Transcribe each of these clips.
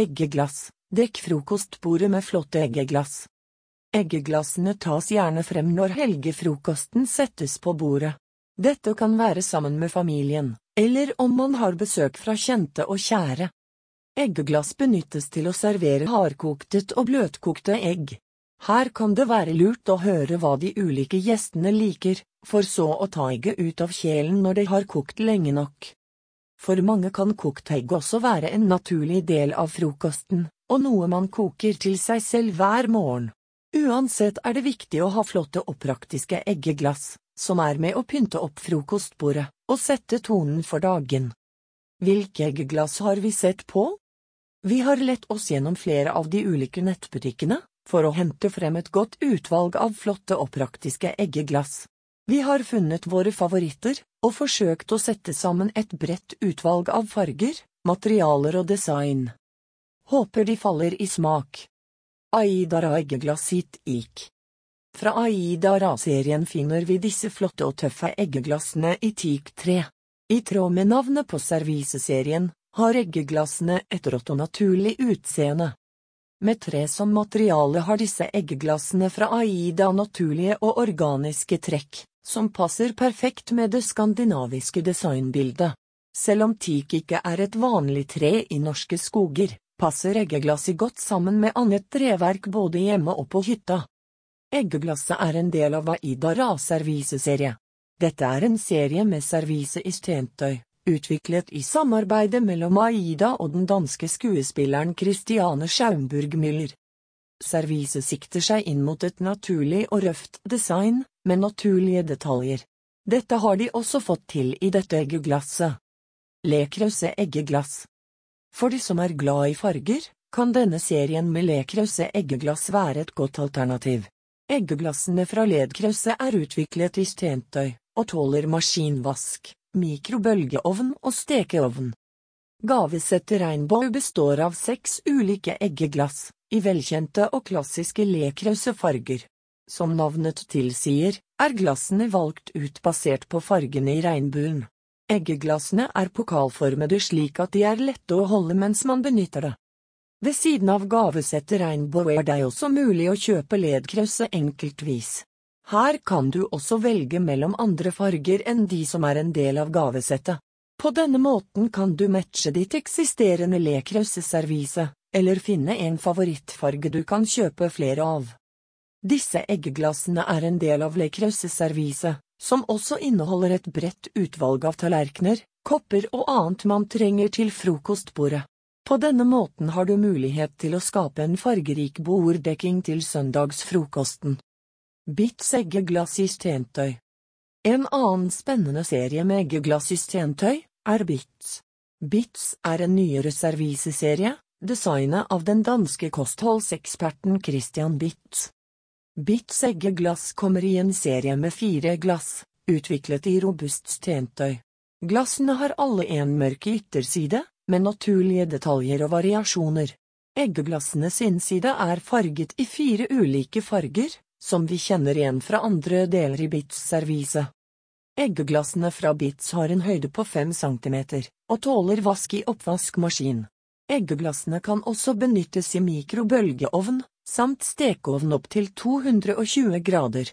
Eggeglass. Dekk frokostbordet med flotte eggeglass. Eggeglassene tas gjerne frem når helgefrokosten settes på bordet. Dette kan være sammen med familien, eller om man har besøk fra kjente og kjære. Eggeglass benyttes til å servere hardkoktet og bløtkokte egg. Her kan det være lurt å høre hva de ulike gjestene liker, for så å ta egget ut av kjelen når det har kokt lenge nok. For mange kan kokt egg også være en naturlig del av frokosten, og noe man koker til seg selv hver morgen. Uansett er det viktig å ha flotte og praktiske eggeglass, som er med å pynte opp frokostbordet og sette tonen for dagen. Hvilke eggeglass har vi sett på? Vi har lett oss gjennom flere av de ulike nettbutikkene for å hente frem et godt utvalg av flotte og praktiske eggeglass. Vi har funnet våre favoritter og forsøkt å sette sammen et bredt utvalg av farger, materialer og design. Håper de faller i smak. Aidara eggeglass hit ik. Fra Aida Ra-serien finner vi disse flotte og tøffe eggeglassene i teak 3. I tråd med navnet på serviseserien har eggeglassene et rått og naturlig utseende. Med tre som materiale har disse eggeglassene fra Aida naturlige og organiske trekk, som passer perfekt med det skandinaviske designbildet. Selv om teak ikke er et vanlig tre i norske skoger, passer eggeglasset godt sammen med annet treverk både hjemme og på hytta. Eggeglasset er en del av Aida Ra-serviseserie. Dette er en serie med servise i stentøy, utviklet i samarbeidet mellom Aida og den danske skuespilleren Christiane Schaumburg-Müller. Serviset sikter seg inn mot et naturlig og røft design, med naturlige detaljer. Dette har de også fått til i dette eggeglasset. Lekrause eggeglass For de som er glad i farger, kan denne serien med lekrause eggeglass være et godt alternativ. Eggeglassene fra ledkrause er utviklet i stentøy, og tåler maskinvask mikrobølgeovn og stekeovn. Gavesettet Rainbow består av seks ulike eggeglass, i velkjente og klassiske lekrause farger. Som navnet tilsier, er glassene valgt ut basert på fargene i regnbuen. Eggeglassene er pokalformede slik at de er lette å holde mens man benytter det. Ved siden av gavesettet Rainbow er det også mulig å kjøpe ledkrause enkeltvis. Her kan du også velge mellom andre farger enn de som er en del av gavesettet. På denne måten kan du matche ditt eksisterende lekrauseservise, eller finne en favorittfarge du kan kjøpe flere av. Disse eggeglassene er en del av lekrauseserviset, som også inneholder et bredt utvalg av tallerkener, kopper og annet man trenger til frokostbordet. På denne måten har du mulighet til å skape en fargerik borddekking til søndagsfrokosten. Bits eggeglass i stentøy En annen spennende serie med eggeglass i stentøy er Bits. Bits er en nyere serviseserie, designet av den danske kostholdseksperten Christian Bitz. Bitts eggeglass kommer i en serie med fire glass, utviklet i robust stentøy. Glassene har alle en mørk ytterside, med naturlige detaljer og variasjoner. Eggeglassenes innside er farget i fire ulike farger, som vi kjenner igjen fra andre deler i Bitz-serviset. Eggeglassene fra Bitz har en høyde på 5 cm, og tåler vask i oppvaskmaskin. Eggeglassene kan også benyttes i mikrobølgeovn, samt stekeovn opp til 220 grader.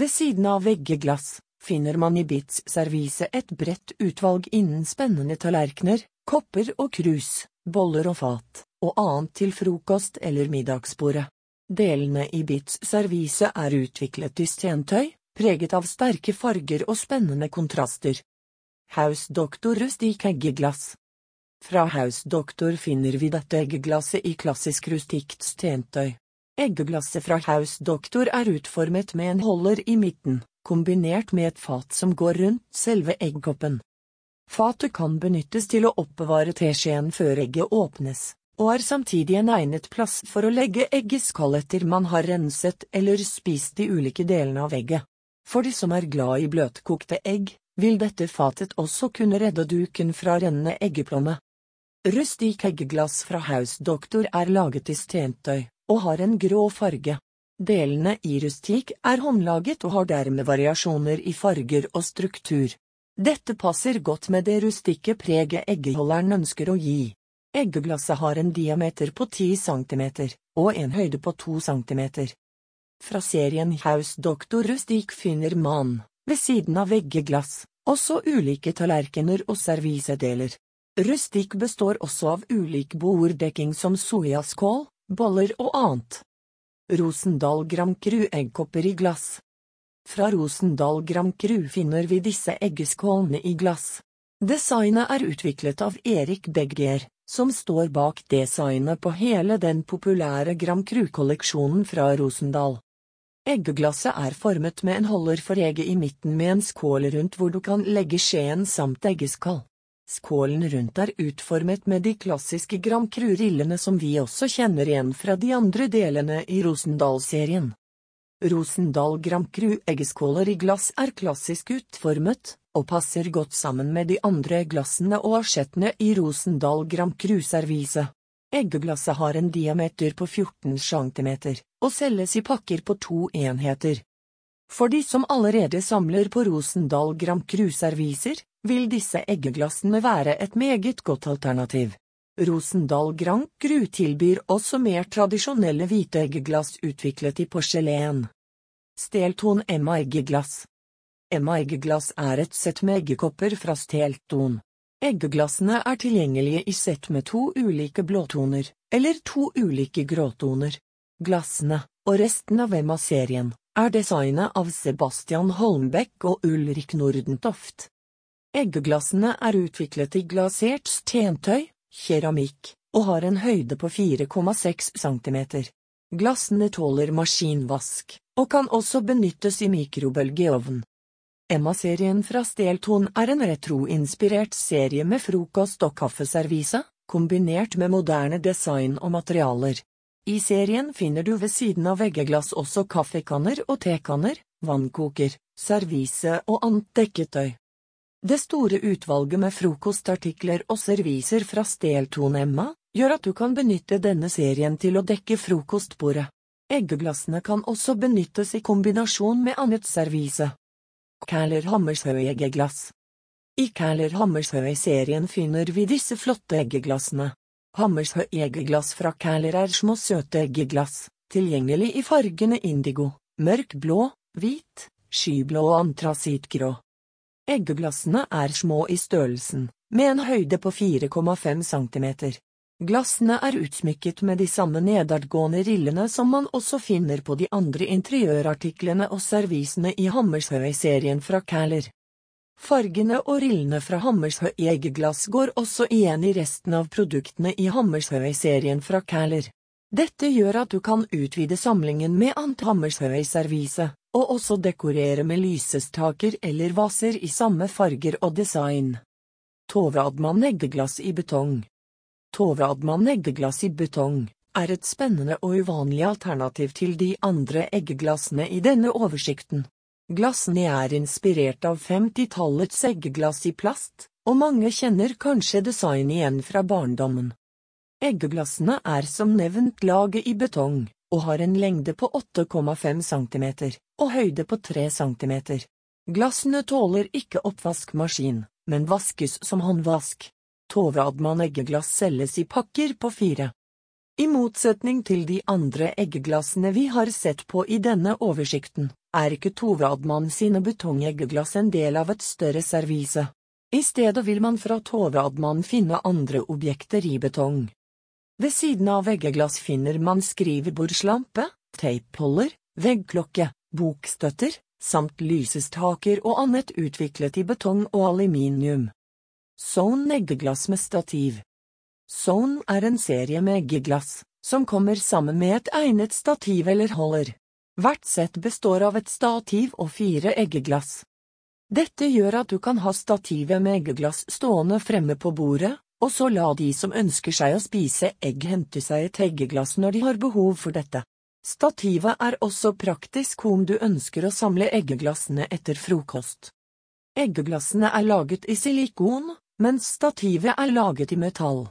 Ved siden av eggeglass finner man i Bits servise et bredt utvalg innen spennende tallerkener, kopper og krus, boller og fat, og annet til frokost eller middagsbordet. Delene i Bits servise er utviklet i stentøy, preget av sterke farger og spennende kontraster. House Doctor Rustik eggeglass Fra Hausdoktor finner vi dette eggeglasset i klassisk rustikt stentøy. Eggeglasset fra Hausdoktor er utformet med en holder i midten, kombinert med et fat som går rundt selve eggkoppen. Fatet kan benyttes til å oppbevare teskjeen før egget åpnes og er samtidig en egnet plass for å legge eggeskall etter man har renset eller spist de ulike delene av egget. For de som er glad i bløtkokte egg, vil dette fatet også kunne redde duken fra rennende eggeplomme. Rustik eggeglass fra Hausdoktor er laget i stentøy, og har en grå farge. Delene i rustik er håndlaget og har dermed variasjoner i farger og struktur. Dette passer godt med det rustikke preget eggeholderen ønsker å gi. Eggeglasset har en diameter på 10 cm og en høyde på 2 cm. Fra serien Hausdoktor Rustik finner man, ved siden av eggeglass, også ulike tallerkener og servisedeler. Rustic består også av ulik borddekking som soyaskål, boller og annet. Rosendal Gram Cru eggkopper i glass. Fra Rosendal Gram Cru finner vi disse eggeskålene i glass. Designet er utviklet av Erik Begger, som står bak designet på hele den populære Gram Cru-kolleksjonen fra Rosendal. Eggeglasset er formet med en holder for egget i midten med en skål rundt hvor du kan legge skjeen samt eggeskall. Skålen rundt er utformet med de klassiske Gram Cru-rillene som vi også kjenner igjen fra de andre delene i Rosendal-serien. Rosendal Gram Cru eggeskåler i glass er klassisk utformet, og passer godt sammen med de andre glassene og asjettene i Rosendal Gram Cru-serviset. Eggeglasset har en diameter på 14 cm, og selges i pakker på to enheter. For de som allerede samler på Rosendal Gram Cru-serviser, vil disse eggeglassene være et meget godt alternativ. Rosendal Grand Gru tilbyr også mer tradisjonelle hvite eggeglass utviklet i porselen. Stelton Emma eggeglass Emma eggeglass er et sett med eggekopper fra Stelton. Eggeglassene er tilgjengelige i sett med to ulike blåtoner, eller to ulike gråtoner. Glassene, og resten av Emma-serien, er designet av Sebastian Holmbekk og Ulrik Nordentoft. Eggeglassene er utviklet i glasert stentøy, keramikk, og har en høyde på 4,6 cm. Glassene tåler maskinvask, og kan også benyttes i mikrobølgeovn. Emma-serien fra Stelton er en retroinspirert serie med frokost- og kaffeservise, kombinert med moderne design og materialer. I serien finner du ved siden av veggeglass også kaffekanner og tekanner, vannkoker, servise og annet dekketøy. Det store utvalget med frokostartikler og serviser fra Stelton Emma gjør at du kan benytte denne serien til å dekke frokostbordet. Eggeglassene kan også benyttes i kombinasjon med annet servise. Kæler Hammershøi eggeglass I Kæler Hammershøi-serien finner vi disse flotte eggeglassene. Hammershøi eggeglass fra Kæler er små søte eggeglass, tilgjengelig i fargene indigo, mørk blå, hvit, skyblå og antrasittgrå. Eggeglassene er små i størrelsen, med en høyde på 4,5 cm. Glassene er utsmykket med de samme nedadgående rillene som man også finner på de andre interiørartiklene og servisene i Hammershøi-serien fra Kæler. Fargene og rillene fra Hammershøi eggeglass går også igjen i resten av produktene i Hammershøi-serien fra Kæler. Dette gjør at du kan utvide samlingen med Ant Hammershøi-servise og også dekorere med lysestaker eller vaser i samme farger og design. Tove Adman eggeglass i betong Tove Adman eggeglass i betong er et spennende og uvanlig alternativ til de andre eggeglassene i denne oversikten. Glassene er inspirert av 50-tallets eggeglass i plast, og mange kjenner kanskje designet igjen fra barndommen. Eggeglassene er som nevnt laget i betong, og har en lengde på 8,5 cm og høyde på 3 cm. Glassene tåler ikke oppvaskmaskin, men vaskes som håndvask. Tovradman eggeglass selges i pakker på fire. I motsetning til de andre eggeglassene vi har sett på i denne oversikten, er ikke Tovradman sine betongeggeglass en del av et større servise. I stedet vil man fra Tovradman finne andre objekter i betong. Ved siden av veggeglass finner man skrivebordslampe, teipholder, veggklokke, bokstøtter, samt lysestaker og annet utviklet i betong og aluminium. Zone eggeglass med stativ Zone er en serie med eggeglass, som kommer sammen med et egnet stativ eller holder. Hvert sett består av et stativ og fire eggeglass. Dette gjør at du kan ha stativet med eggeglass stående fremme på bordet, og så la de som ønsker seg å spise egg hente seg et eggeglass når de har behov for dette. Stativet er også praktisk om du ønsker å samle eggeglassene etter frokost. Eggeglassene er laget i silikon, mens stativet er laget i metall.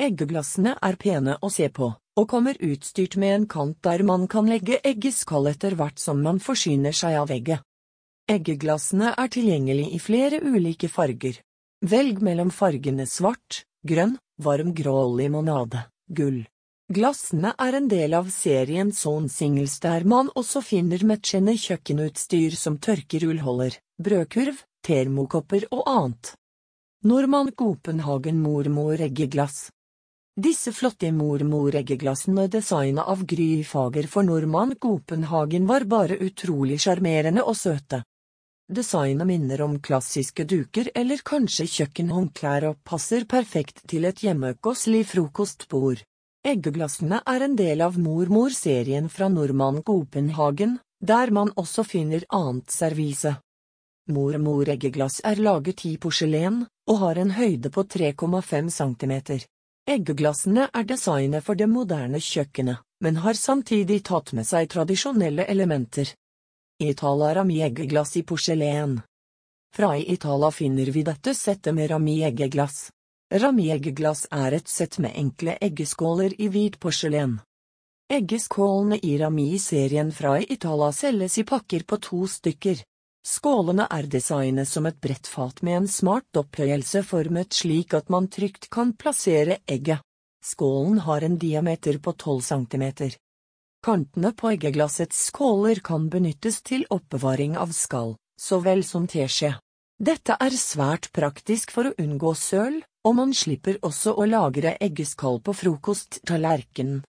Eggeglassene er pene å se på, og kommer utstyrt med en kant der man kan legge eggeskall etter hvert som man forsyner seg av egget. Eggeglassene er tilgjengelig i flere ulike farger. Velg mellom fargene svart, grønn, varm grå limonade, gull. Glassene er en del av serien Son Singles der man også finner matchende kjøkkenutstyr som tørkerullholder, brødkurv, termokopper og annet. Norman Copenhagen mormor eggeglass. Disse flotte mormor-eggeglassene designet av Gry Fager for Norman Copenhagen var bare utrolig sjarmerende og søte. Designet minner om klassiske duker eller kanskje kjøkkenhåndklær og passer perfekt til et hjemmekoselig frokostbord. Eggeglassene er en del av Mormor-serien fra Normann Copenhagen, der man også finner annet servise. Mormor-eggeglass er laget i porselen, og har en høyde på 3,5 cm. Eggeglassene er designet for det moderne kjøkkenet, men har samtidig tatt med seg tradisjonelle elementer. Itala rami-eggeglass i porselen. Fra i Itala finner vi dette settet med rami-eggeglass. Rami-eggeglass er et sett med enkle eggeskåler i hvit porselen. Eggeskålene i Rami-serien fra i Itala selges i pakker på to stykker. Skålene er designet som et bredt fat med en smart opphøyelse formet slik at man trygt kan plassere egget. Skålen har en diameter på 12 cm. Kantene på eggeglassets skåler kan benyttes til oppbevaring av skall, så vel som teskje. Dette er svært praktisk for å unngå søl, og man slipper også å lagre eggeskall på frokosttallerkenen.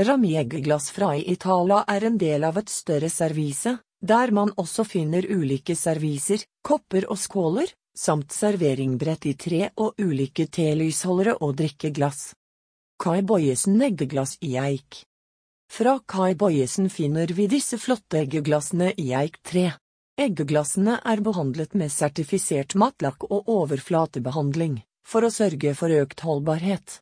Rami-eggeglass fra Italia er en del av et større servise, der man også finner ulike serviser, kopper og skåler, samt serveringbrett i tre og ulike telysholdere og drikkeglass. Kai Bojesen eggeglass i eik Fra Kai Boyesen finner vi disse flotte eggeglassene i eik tre. Eggeglassene er behandlet med sertifisert mattlakk og overflatebehandling, for å sørge for økt holdbarhet.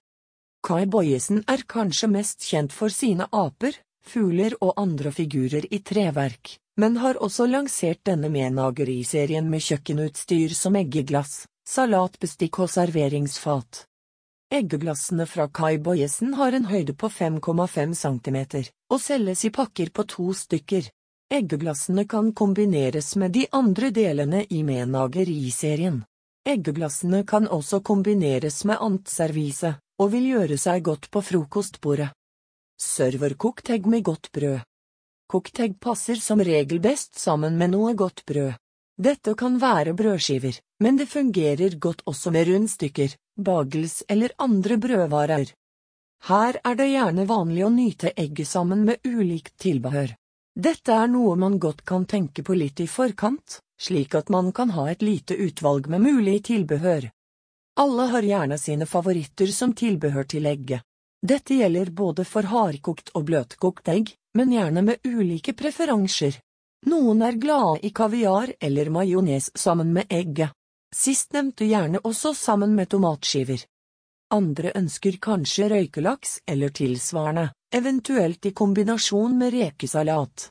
Kai Boyesen er kanskje mest kjent for sine aper, fugler og andre figurer i treverk men har også lansert denne menageriserien med kjøkkenutstyr som eggeglass, salatbestikk og serveringsfat. Eggeglassene fra Kai Boyesen har en høyde på 5,5 cm, og selges i pakker på to stykker. Eggeglassene kan kombineres med de andre delene i menageriserien. Eggeglassene kan også kombineres med annet servise, og vil gjøre seg godt på frokostbordet. Serverkokt egg med godt brød. Kokt egg passer som regel best sammen med noe godt brød. Dette kan være brødskiver, men det fungerer godt også med rundstykker, bagels eller andre brødvarer. Her er det gjerne vanlig å nyte egget sammen med ulikt tilbehør. Dette er noe man godt kan tenke på litt i forkant, slik at man kan ha et lite utvalg med mulig tilbehør. Alle har gjerne sine favoritter som tilbehør til egget. Dette gjelder både for hardkokt og bløtkokt egg, men gjerne med ulike preferanser. Noen er glade i kaviar eller majones sammen med egget. Sistnevnte gjerne også sammen med tomatskiver. Andre ønsker kanskje røykelaks eller tilsvarende, eventuelt i kombinasjon med rekesalat.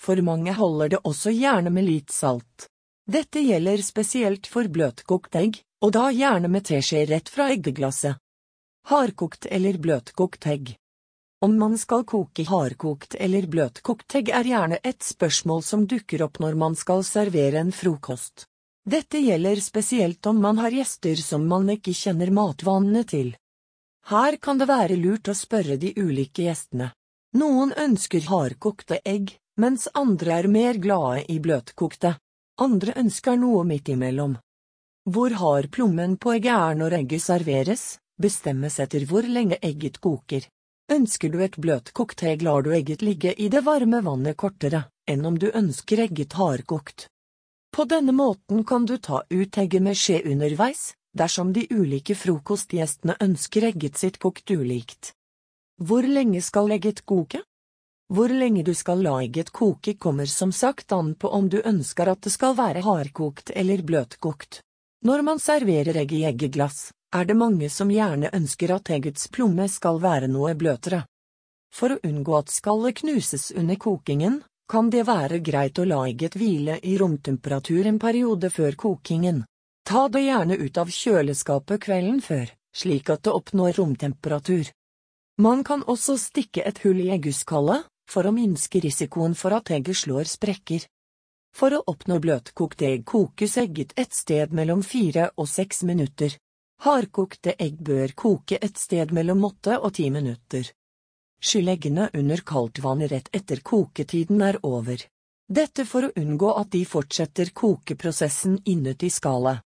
For mange holder det også gjerne med litt salt. Dette gjelder spesielt for bløtkokt egg, og da gjerne med teskje rett fra eggeglasset. Hardkokt eller bløtkokt egg. Om man skal koke hardkokt eller bløtkokt egg er gjerne et spørsmål som dukker opp når man skal servere en frokost. Dette gjelder spesielt om man har gjester som man ikke kjenner matvanene til. Her kan det være lurt å spørre de ulike gjestene. Noen ønsker hardkokte egg, mens andre er mer glade i bløtkokte. Andre ønsker noe midt imellom. Hvor hard plommen på egget er når egget serveres, bestemmes etter hvor lenge egget koker. Ønsker du et bløtkokt egg, lar du egget ligge i det varme vannet kortere enn om du ønsker egget hardkokt. På denne måten kan du ta ut egget med skje underveis, dersom de ulike frokostgjestene ønsker egget sitt kokt ulikt. Hvor lenge skal egget koke? Hvor lenge du skal la egget koke kommer som sagt an på om du ønsker at det skal være hardkokt eller bløtkokt. Når man serverer egg i eggeglass, er det mange som gjerne ønsker at eggets plomme skal være noe bløtere. For å unngå at skallet knuses under kokingen, kan det være greit å la egget hvile i romtemperatur en periode før kokingen. Ta det gjerne ut av kjøleskapet kvelden før, slik at det oppnår romtemperatur. Man kan også stikke et hull i eggeskallet, for å minske risikoen for at egget slår sprekker. For å oppnå bløtkokt egg kokes egget et sted mellom fire og seks minutter. Hardkokte egg bør koke et sted mellom åtte og ti minutter. Skyll eggene under kaldt vann rett etter koketiden er over. Dette for å unngå at de fortsetter kokeprosessen inuti skallet.